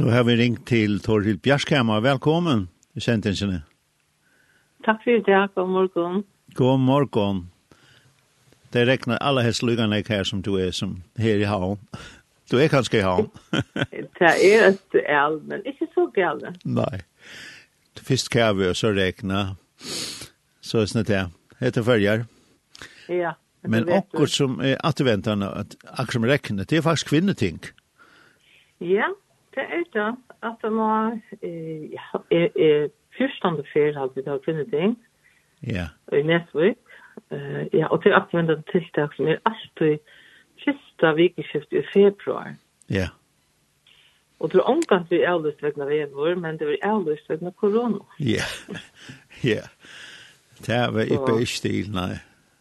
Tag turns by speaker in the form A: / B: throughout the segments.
A: Så har vi ringt til Torhild Bjerskema. Velkommen i sentensene.
B: Takk for det, god morgon.
A: God morgon. Det regner alle hestlugene jeg her som du er som her i havn. Du er kanskje i havn.
B: det er et el, men ikke så gale.
A: Nei. Først kan vi så regne. Så er det det. Hette følger.
B: Ja.
A: Men akkurat som er atterventende, at akkurat som regner, det er faktisk kvinneting.
B: Ja, Det er det at det var fyrstande fyr har vi da kvinnet ting.
A: Ja.
B: I Nesvik. uh, Ja, og til er aktivende tiltak som er alltid sista vikeskift i februar.
A: Ja.
B: Og det er omgant vi avlyst vegna vevor, men det er avlyst vegna korona.
A: Ja, ja. Det er vi ikke i stil, nei.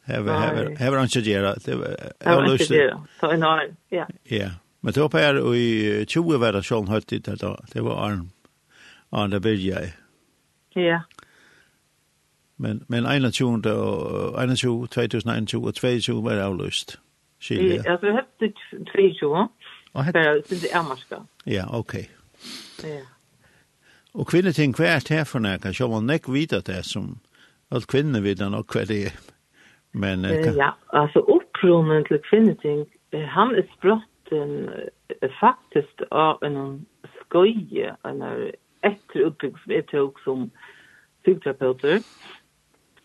A: Hever, hever, hever han ikke gjøre. Hever
B: han ikke gjøre. Så en år, ja.
A: Ja. Yeah. Men det var på her i 20 var det sånn høyt dit, det var Arn. Arn det byrja.
B: Ja.
A: Men, men 21, 21, 2021 og 22 var det avløst.
B: Skilje. Ja, så hette 22. Og hette? Bare det er
A: Ja, ok.
B: Ja.
A: Og kvinneting, hva er det for noe? Så man ikke vet det som alt kvinner vet nok hva det er. Men,
B: uh, Ja, altså opprunnen til kvinneting, han er sprått den faktiskt av en skoje en efter utbygg som jag tog som fysioterapeuter.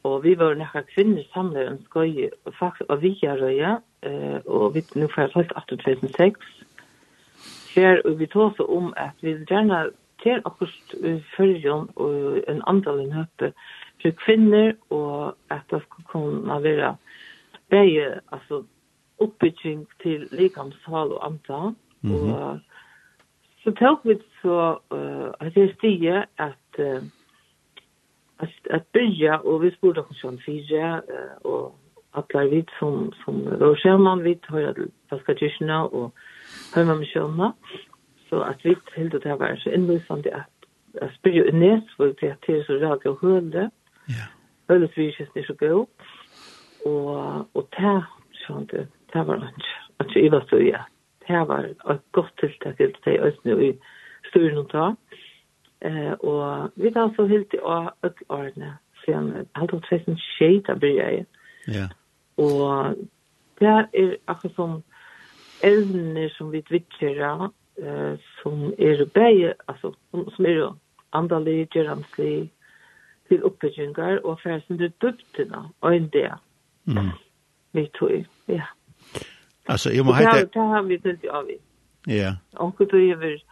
B: Og vi var nekka kvinner samlet en skoje faktisk av Vigaröja eh, og vi nu får jag sagt 2006. Her och vi tog så om at vi gjerne ser akkurat følgen og en andal i nöte for kvinner, og at det skulle kunne være begge, altså oppbygging til likamshal og anta. Mm -hmm. Og så tok vi så uh, at jeg stiger at uh, at, at bygge, og vi spurte oss sånn fire, uh, og at det er vi som, som råskjermann, vi hører til Paskakirkene og Høymannsjønene, så at vi helt det til var så innlysende at jeg spyr jo nes, for det er til så rake og høle.
A: Ja.
B: Høles vi ikke er så god. Og, og det, sånn det det var ikke, at jeg var så, ja, det var et godt tiltak til det østene i styren og ta. Eh, og vi tar så helt i årene, siden halvt og tresen skje, da blir jeg.
A: Ja.
B: Og det er akkurat som evner som vi tvikker eh, som er bæge, altså, som, som er andalig, gjerramslig, til oppbyggingar og færsen til døptina, og en del.
A: Mm.
B: Vi tror, ja.
A: Alltså jag måste heter...
B: Det har vi inte av i.
A: Ja.
B: Och då är vi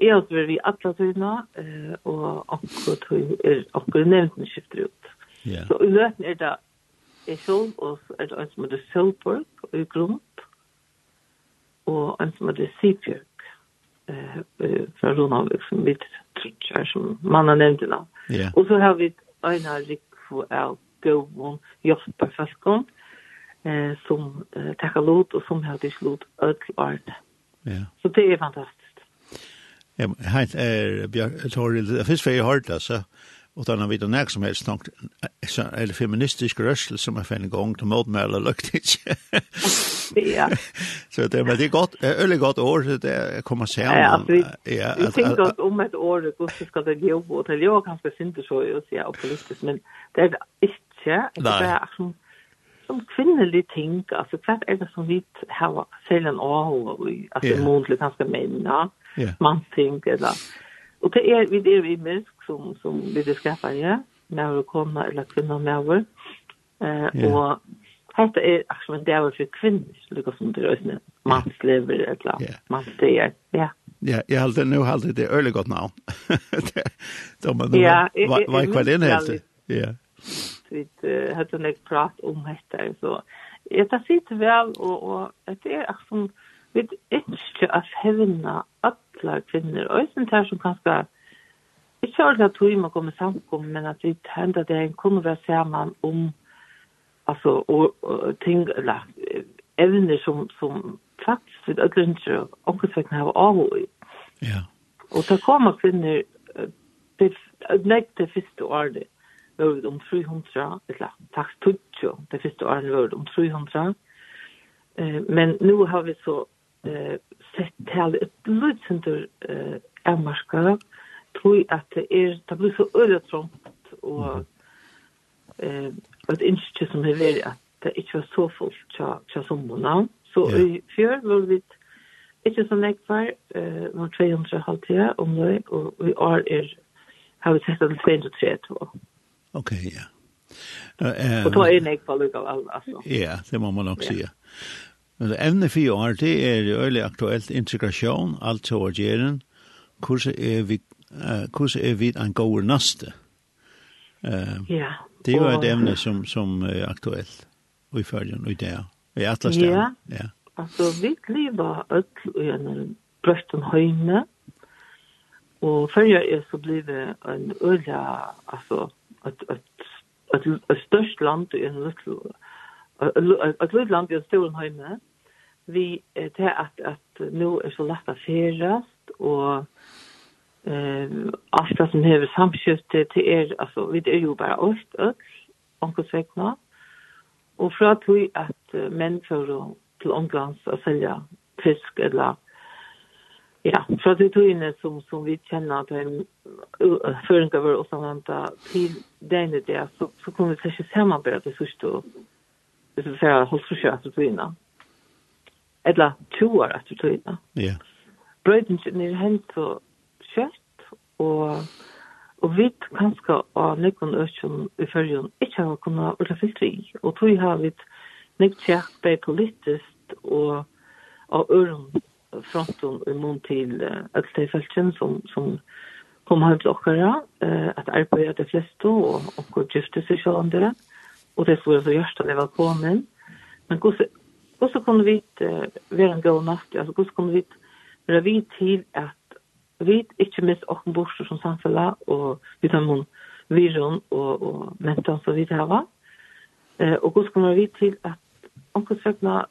B: är varit vi alla tydna eh och og akkurat tøy er akkurat ni skiftar ut.
A: Ja.
B: Så i løten är det är så och är det som det Silberg i grund og en som heter eh fra Ronavik, som vi tror som man har nevnt det.
A: Ja.
B: Og så har vi en av Rikvo av Gåvon, Josper Falkon, eh, som eh, tackar lot och som hade slot ödlarna.
A: Ja.
B: Så det är fantastiskt.
A: Ja, hej är Björk Toril, först för jag hört alltså och då när vi när som helst snart eller feministisk rörsel som har fått gång till motmäla luktigt.
B: Ja.
A: Så det men det är gott, är öle gott år så det kommer se
B: Ja, alltså, vi
A: ja,
B: vi tänker om ett år då så ska det gå åt eller jag kanske synd så jag ser politiskt men det är inte det är bara som kvinnelige ting, altså hva er det som vi har selv en åhå,
A: altså
B: yeah. månedlig kanskje menn,
A: ja,
B: yeah. mannting, eller, og det er, vi er i mennesk som, som vi beskaffer, ja, med å komme, eller kvinner med over, eh,
A: yeah.
B: og dette er akkurat en del for kvinner, lukket som det er også mannslever, eller
A: yeah.
B: mannsteger, ja.
A: Ja, jeg halte, nå halte det øyelig godt navn. da man,
B: ja, jeg
A: hva er
B: det
A: helt?
B: Ja,
A: ja
B: vi hadde en prat om dette. så jeg tar sitt vel, og, og det är som vi inte att hävna alla kvinnor och sen där som kanskje ikke har at tro må komme samkomma men at vi händer det en kunne være sammen om altså, og, og ting eller evner som som faktisk vi ödluncher och också har av i.
A: Ja.
B: Og så kommer kvinnor det är det första året var om 300, eller takk tutjo, det første åren var om 300. Eh, men nu har vi så eh, sett til et blodsinter eh, avmarska, tror at det er, det blir så øyetrånt, og eh, et innskje som er veldig at det ikke var så fullt til tja sommerne. Så
A: yeah.
B: i fjør var vi ikke så nekvar, eh, var 200 halvtida om det, og i år er har vi sett at det er 230.
A: Ok, ja. Uh,
B: og ta en jeg på lukk av alle, altså.
A: Ja, det må man nok si. Men evne fire år, det er øyelig aktuelt integrasjon, alt til å gjøre, hvordan er vi, uh, hvordan er vi en god naste? Uh,
B: ja.
A: Det er jo et evne som, som er aktuelt, og i følgen, og i det, i atlas.
B: Ja,
A: ja.
B: altså vi lever økt i en brøsten høyne, og følger er så blir det en øyelig, altså, ett størst land i en liten ett litet land i en stor hemma vi er til at at nå er så lett å färdast og eh alt det som hever samskifte til er altså, vi är ju bara oss öks onkelsväckna och från att vi menn for å til Ånglands att selge fisk eller Ja, fra de togene som, som vi kjenner at en føringer var også vant til denne det, så, så kunne vi ikke samarbeide til sørste og hvis vi for holdsforsøk etter togene. Eller to år etter togene.
A: Ja.
B: Brøyden er hent så kjøtt, og, og vi kanskje av noen økjen i førjen ikke har kunnet være fyllt vi. Og tog har vi nekk kjøtt, bare politisk og av øren fronten i mån til öllstøyfelsen som, som kom her til okkara, at arbeida de fleste og okkur gifte seg selv andre, og det skulle så gjørst at det var kommet. Men hvordan kunne vi uh, være en god natt, altså hvordan kunne vi være vi til at vi ikke mist åkken borster som samfunnet, og vi tar noen vision og, og mentan som vi tar var, og hvordan kunne vi til at Onkel Svegna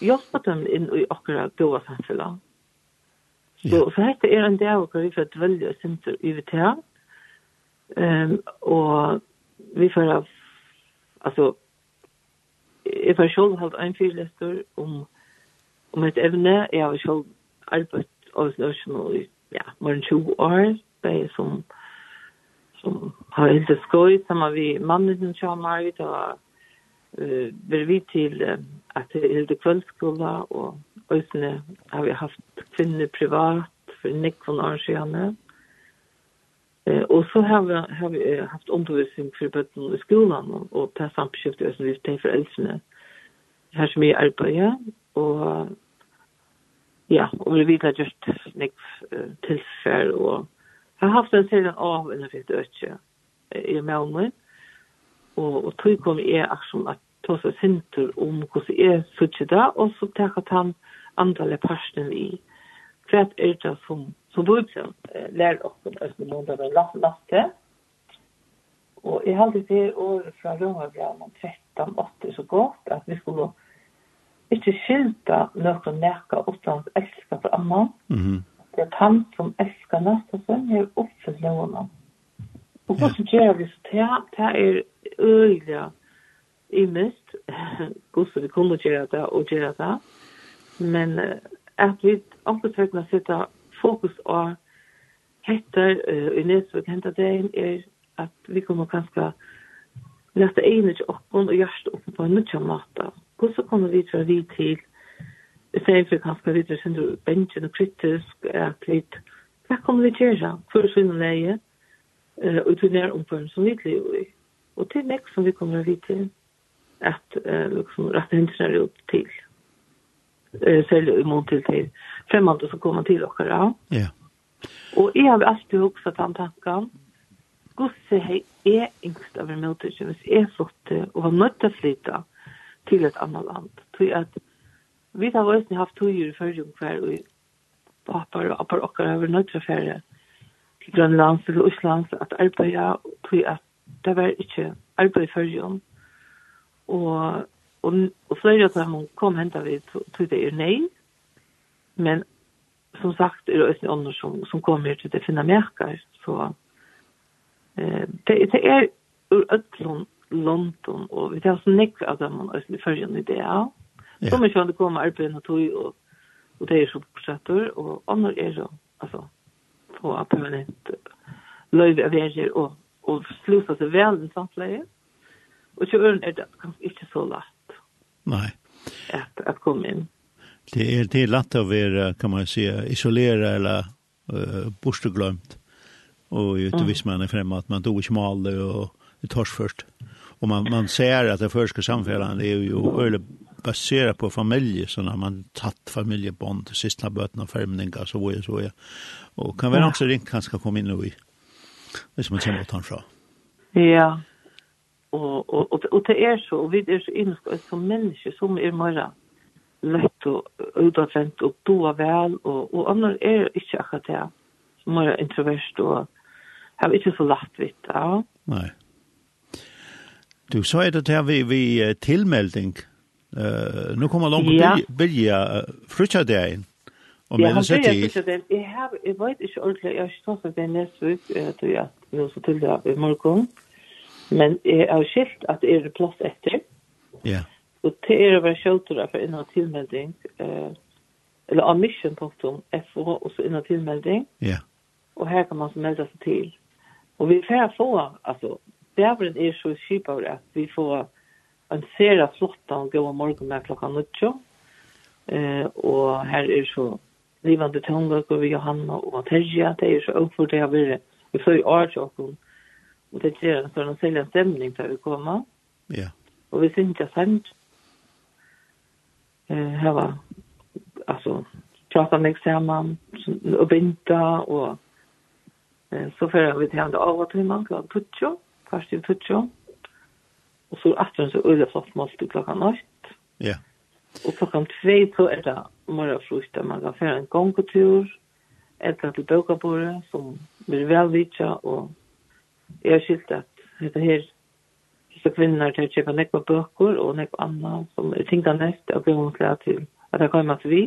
B: hjelpa dem inn i akkurat gode samfella. Så
A: ja.
B: så dette er en del hvor vi får dvelja sinter i VT. Um, og vi får av, altså jeg får selv holdt en fyrlester om om et evne. Jeg har selv arbeidt av National i ja, mer enn 20 år. Det er som som har hilset skoj sammen med mannen som kommer. Det var eh vel vi til at det hilde kvällsskola og øsne har vi haft kvinner privat for Nick von siden. Eh, og så har vi, har vi haft undervisning for bøtten i skolen og det samskiftet øsne vi til foreldrene her som vi arbeider og ja, og vi vet at just nekv tilfær og har haft en serie av en et øke i Malmø og, og tog kom jeg aksjon at ta seg sinter om hvordan jeg suttet da og så tek at han andre parten i hva er det som, som voksen lærer oss om Østene Måndag og last, laste. Og jeg halte til året fra Romagraven 13, 8, så godt at vi skulle ikke skilta noen nekka utan elska for annan.
A: Mm.
B: Det er han som elskar næsta sønn, er oppfyllt noen. Og hvordan gjør vi så til? Det er øyla imist, gos vi kunne gjøre det og gjøre det, men at vi omkostøkene sitter fokus på hettar i Nesvik hentet det er at vi kommer kanskje lette ene til åkken og hjerte oppen på en mye måte. Hvordan kommer vi fra vi til i stedet for kanskje vi til sindru bensjen og kritisk at vi hva kommer vi til å gjøre? for å finne leie? Og i tunnere omføren som vi til å det er nekk som vi kommer vidt til at uh, liksom, rette hendene er ut til uh, selv imot til til fremmede som kommer til dere. Ja.
A: ja.
B: Og jeg har alltid hukset den tanken. Gosse hei er yngst av en møtelse hvis jeg flytte og var nødt til å flytte til et annet land. Tror at vi har også haft to i før jo hver og papar og appar okkar har vært nødt til å fære til Grønland eller Osland at arbeide, tror at det var ikke arbeid i følgen. Og, og, og flere av dem kom hentet vi til det er nei, men som sagt er det også andre som, som kommer til det finne merker, så eh, det, det er ur Øtlund, London, og vi tar så nekk av dem også i følgen i det, ja. Så man kjønner kommer arbeid og tog, og, og det er så portretter, og andre er så, altså, på permanent løyve av verger og og sluta seg vel i samtleie. Og til øren er det kanskje ikke så lett.
A: Nei.
B: At, at komme inn.
A: Det er, det er lett å være, kan man si, isolera eller uh, borsteglømt. Och ju inte visst man är fremme, att man tog ikke maler och det törs först. Og man, man ser att det første samfunnet är ju øyelig baserat på familje så när man tatt familjebond sista bötna förmningar så var det så ja. Och kan väl också ringt kanske komma in och i hvis man kommer utan fra.
B: Ja, og, og, og, og det er så, og vi er så innskått som mennesker som er mer lett og utadvendt og doa vel, og, og andre er ikke akkurat det, som er introvert og har ikke så lagt vidt, ja.
A: Nei. Du, så er det her vi, vi tilmelding. Uh, nå kommer langt ja. bilja, bilja frutja det inn. Og
B: men så det Jeg har jeg vet ikke ordentlig jeg tror at det er næste uke at jeg nu så til det i morgen. Men jeg har skilt at det er plass etter.
A: Ja.
B: Og det er å være skjøter for innan tilmelding eh eller ammission.fo og så innan tilmelding.
A: Ja.
B: Og her kan man så melde seg til. Og vi får få, altså, bæveren er så kjipere at vi får en serie flott og god morgen med klokka 9. Eh, og her er så livande tongløk over Johanna og Terje, det er så overfor det har vært Vi får jo år til åkken, og det gjør en sånn særlig stemning til vi kommer.
A: Ja.
B: Og vi synes ikke sant, her var, altså, prater meg sammen, og vinta, og eh, så fører vi til henne av og til man, klokken tutsjo, kvart til tutsjo, og så er det så øyne flott målt til klokken nøyt.
A: Ja. Yeah.
B: Og klokkan tvei så er det morgenfrukt, der man kan fære en gongetur, etter til bøkabordet, som blir velvitja, og jeg har skilt at dette her, disse kvinner til å kjøpe nekva bøker og nekva anna, som er tinga nekt, og blir omklare til at det kommer til vi.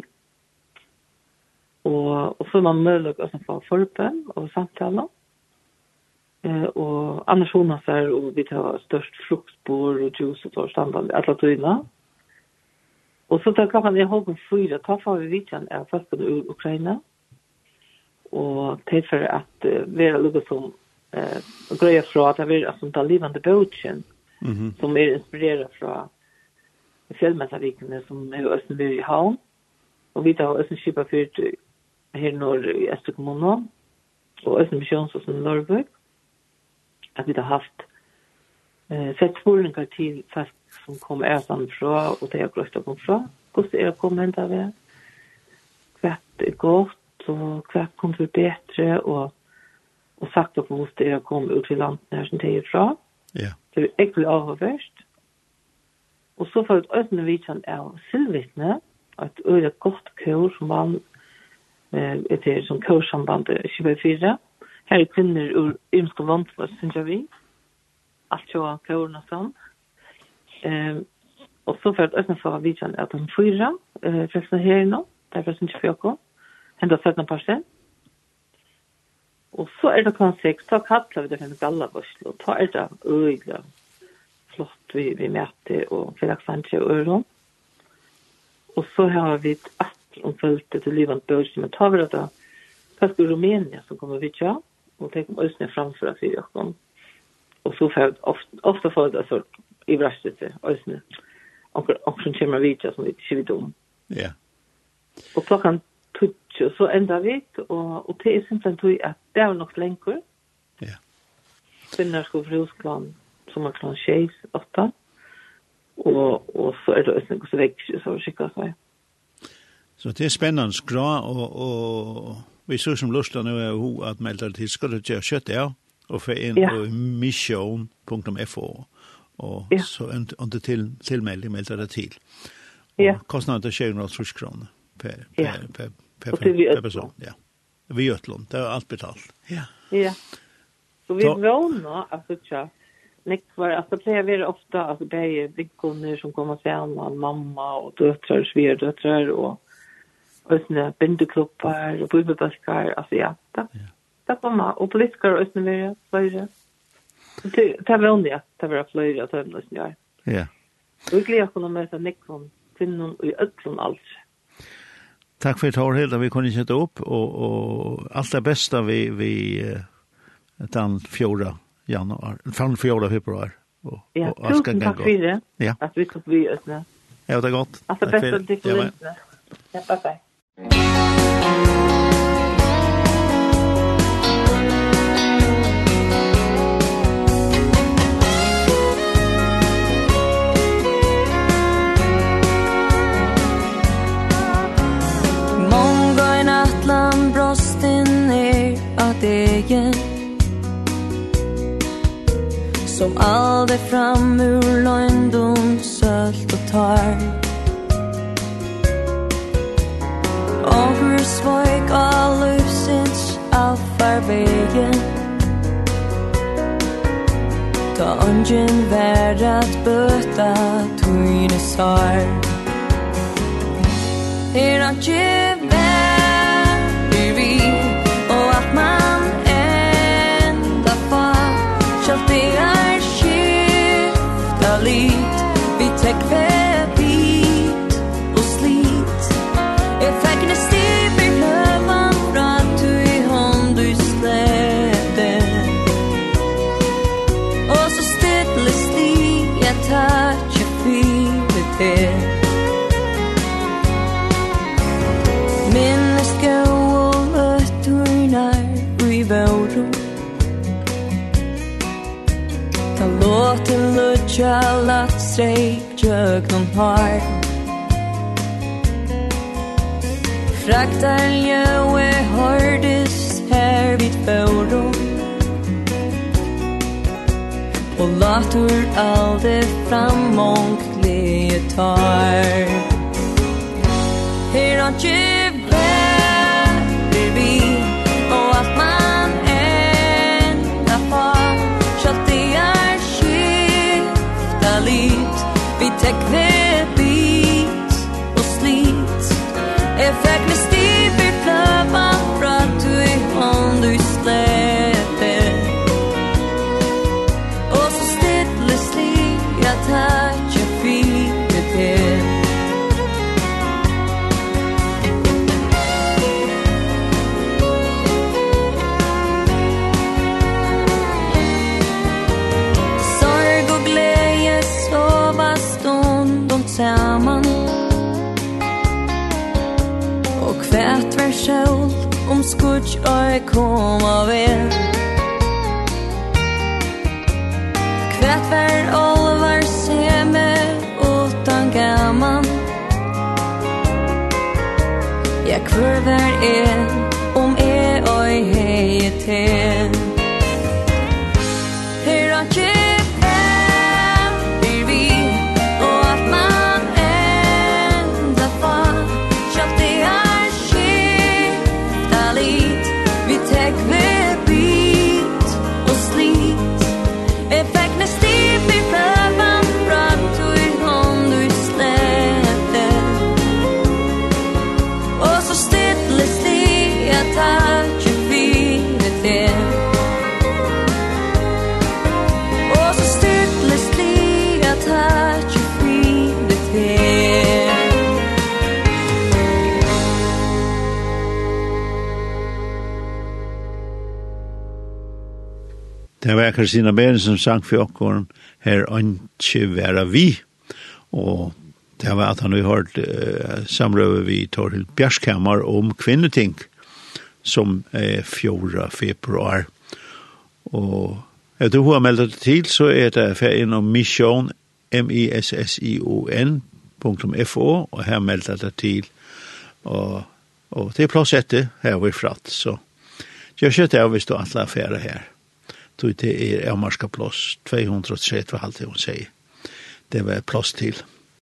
B: Og, og så er man mulig å få om og samtale. Eh, og annars hona seg, og vi tar størst fruktbord og juice og torstandande, alle tøyene. Mm Og så tar klokkan i halv fyra, ta får vi vitjan av fast på Ukraina. Og til for at uh, vi er lukket som uh, grøyer fra at vi er som tar livande
A: bøtjen, mm -hmm.
B: som er inspireret fra fjellmessavikene som er østen vi i havn. Og vi tar østen kjipa fyrt her nord i Østre kommune, og østen misjonsåsen i Norrburg. At vi har haft eh, sett spolningar til fast som kom ærsan fra, og det jeg å komme fra. Hvordan er det kommet enda vi? Hva er godt, og hva kom til bedre, og, og sagt at hvordan det jeg kom ut til landet her som det er fra.
A: Ja.
B: Det er ikke avhørst. Og så får jeg et øyne vidtjen av Silvittne, et øyne godt kår som vann etter som kårsambandet 24. Her er kvinner ur ymske vant, synes jeg vi. Alt sjå kårene sånn. Eh, och så for at ösna för vi kan at de fyra eh förresten her nå, därför syns jag också hända sätta på sig. Och så är det konsex så kattler vi det för en gallaburslo och tar det ögla flott vi vi møter, och för exempel øron. Och så har vi ett at om følte til livant börs men tar vi det fast i Rumänien som kommer vi tja och tänker om ner framfor att vi gör och så får ofta ofta få det så i vrastet, øyne. Og som kommer vidtja som vi ikke vet om.
A: Ja.
B: Og klokkan tutsi, så enda vi, og, og det er simpelthen tog at det er nok lenger.
A: Ja.
B: Kvinner skal fri hos husklan, som er klan tjeis, åtta. Og, og så er det øyne hos vekk, så er skikka seg.
A: Så det er spennende skra, og, og vi så som lustan nu er ho at melder til skal du gjøre kjøtt, ja, og få inn på mission.fo. Ja Og ja. så under til, tilmelding meldte det til. Og ja. kostnaden er 200 kroner per, per, ja. per, per, per, per person. Ja. Vi Götlund, det er alt betalt. Ja.
B: Ja. Så vi vågna, alltså tja, Nick var alltså det blir ofta alltså det är vickor som kommer sen mamma och döttrar, sverdöttrar och ösna bindeklubbar och bubbelbaskar alltså ja. Det. Det kommer och politiker och ösna vi så Det är vanligt att det var flöjra att tömnas jag.
A: Ja.
B: Och jag gläder kunna nick från kvinnor och i ötlån allt.
A: Tack för att Hilda. Vi kunde sätta upp och, och allt det bästa vi, vi den fjorda januari, från fjorda februari.
B: Och, ja, och tusen tack för det. Ja. Att vi kunde bli öppna.
A: Ja, det är gott.
B: Allt det bästa till Ja, bye bye.
C: Som aldri fram ur løgndom, sølt og tar Over svøk av alfar alfarvegen Ta ånden vær at bøta tøyne sar Er han kjell touch your feet with it. Minnesota wolle turnar rivauro Ta låter lutja lat sig jögnum har Fraktar ljö e hårdis här vid fåror Og latur alde fram og gleie tar Her saman. Og hvert vær sjål Om skudj og kom av er. Hvert vær olvar seme Utan gaman Ja, hver vær er Om er og hei til.
A: Det var Kristina Beren som sang for åkken her ikke være vi. Og det var at han har hørt uh, samrøve vi Torhild Bjerskammer om kvinneting som er 4. februar. Og etter hun har meldet det til, så er det ferien om mission mission.fo og her meldet det til. Og, og det er plass etter her vi fratt, så jeg skjøtter jeg hvis du antler affære her tog det er avmarska plås, 230 halvt hun sier. Det var plås til.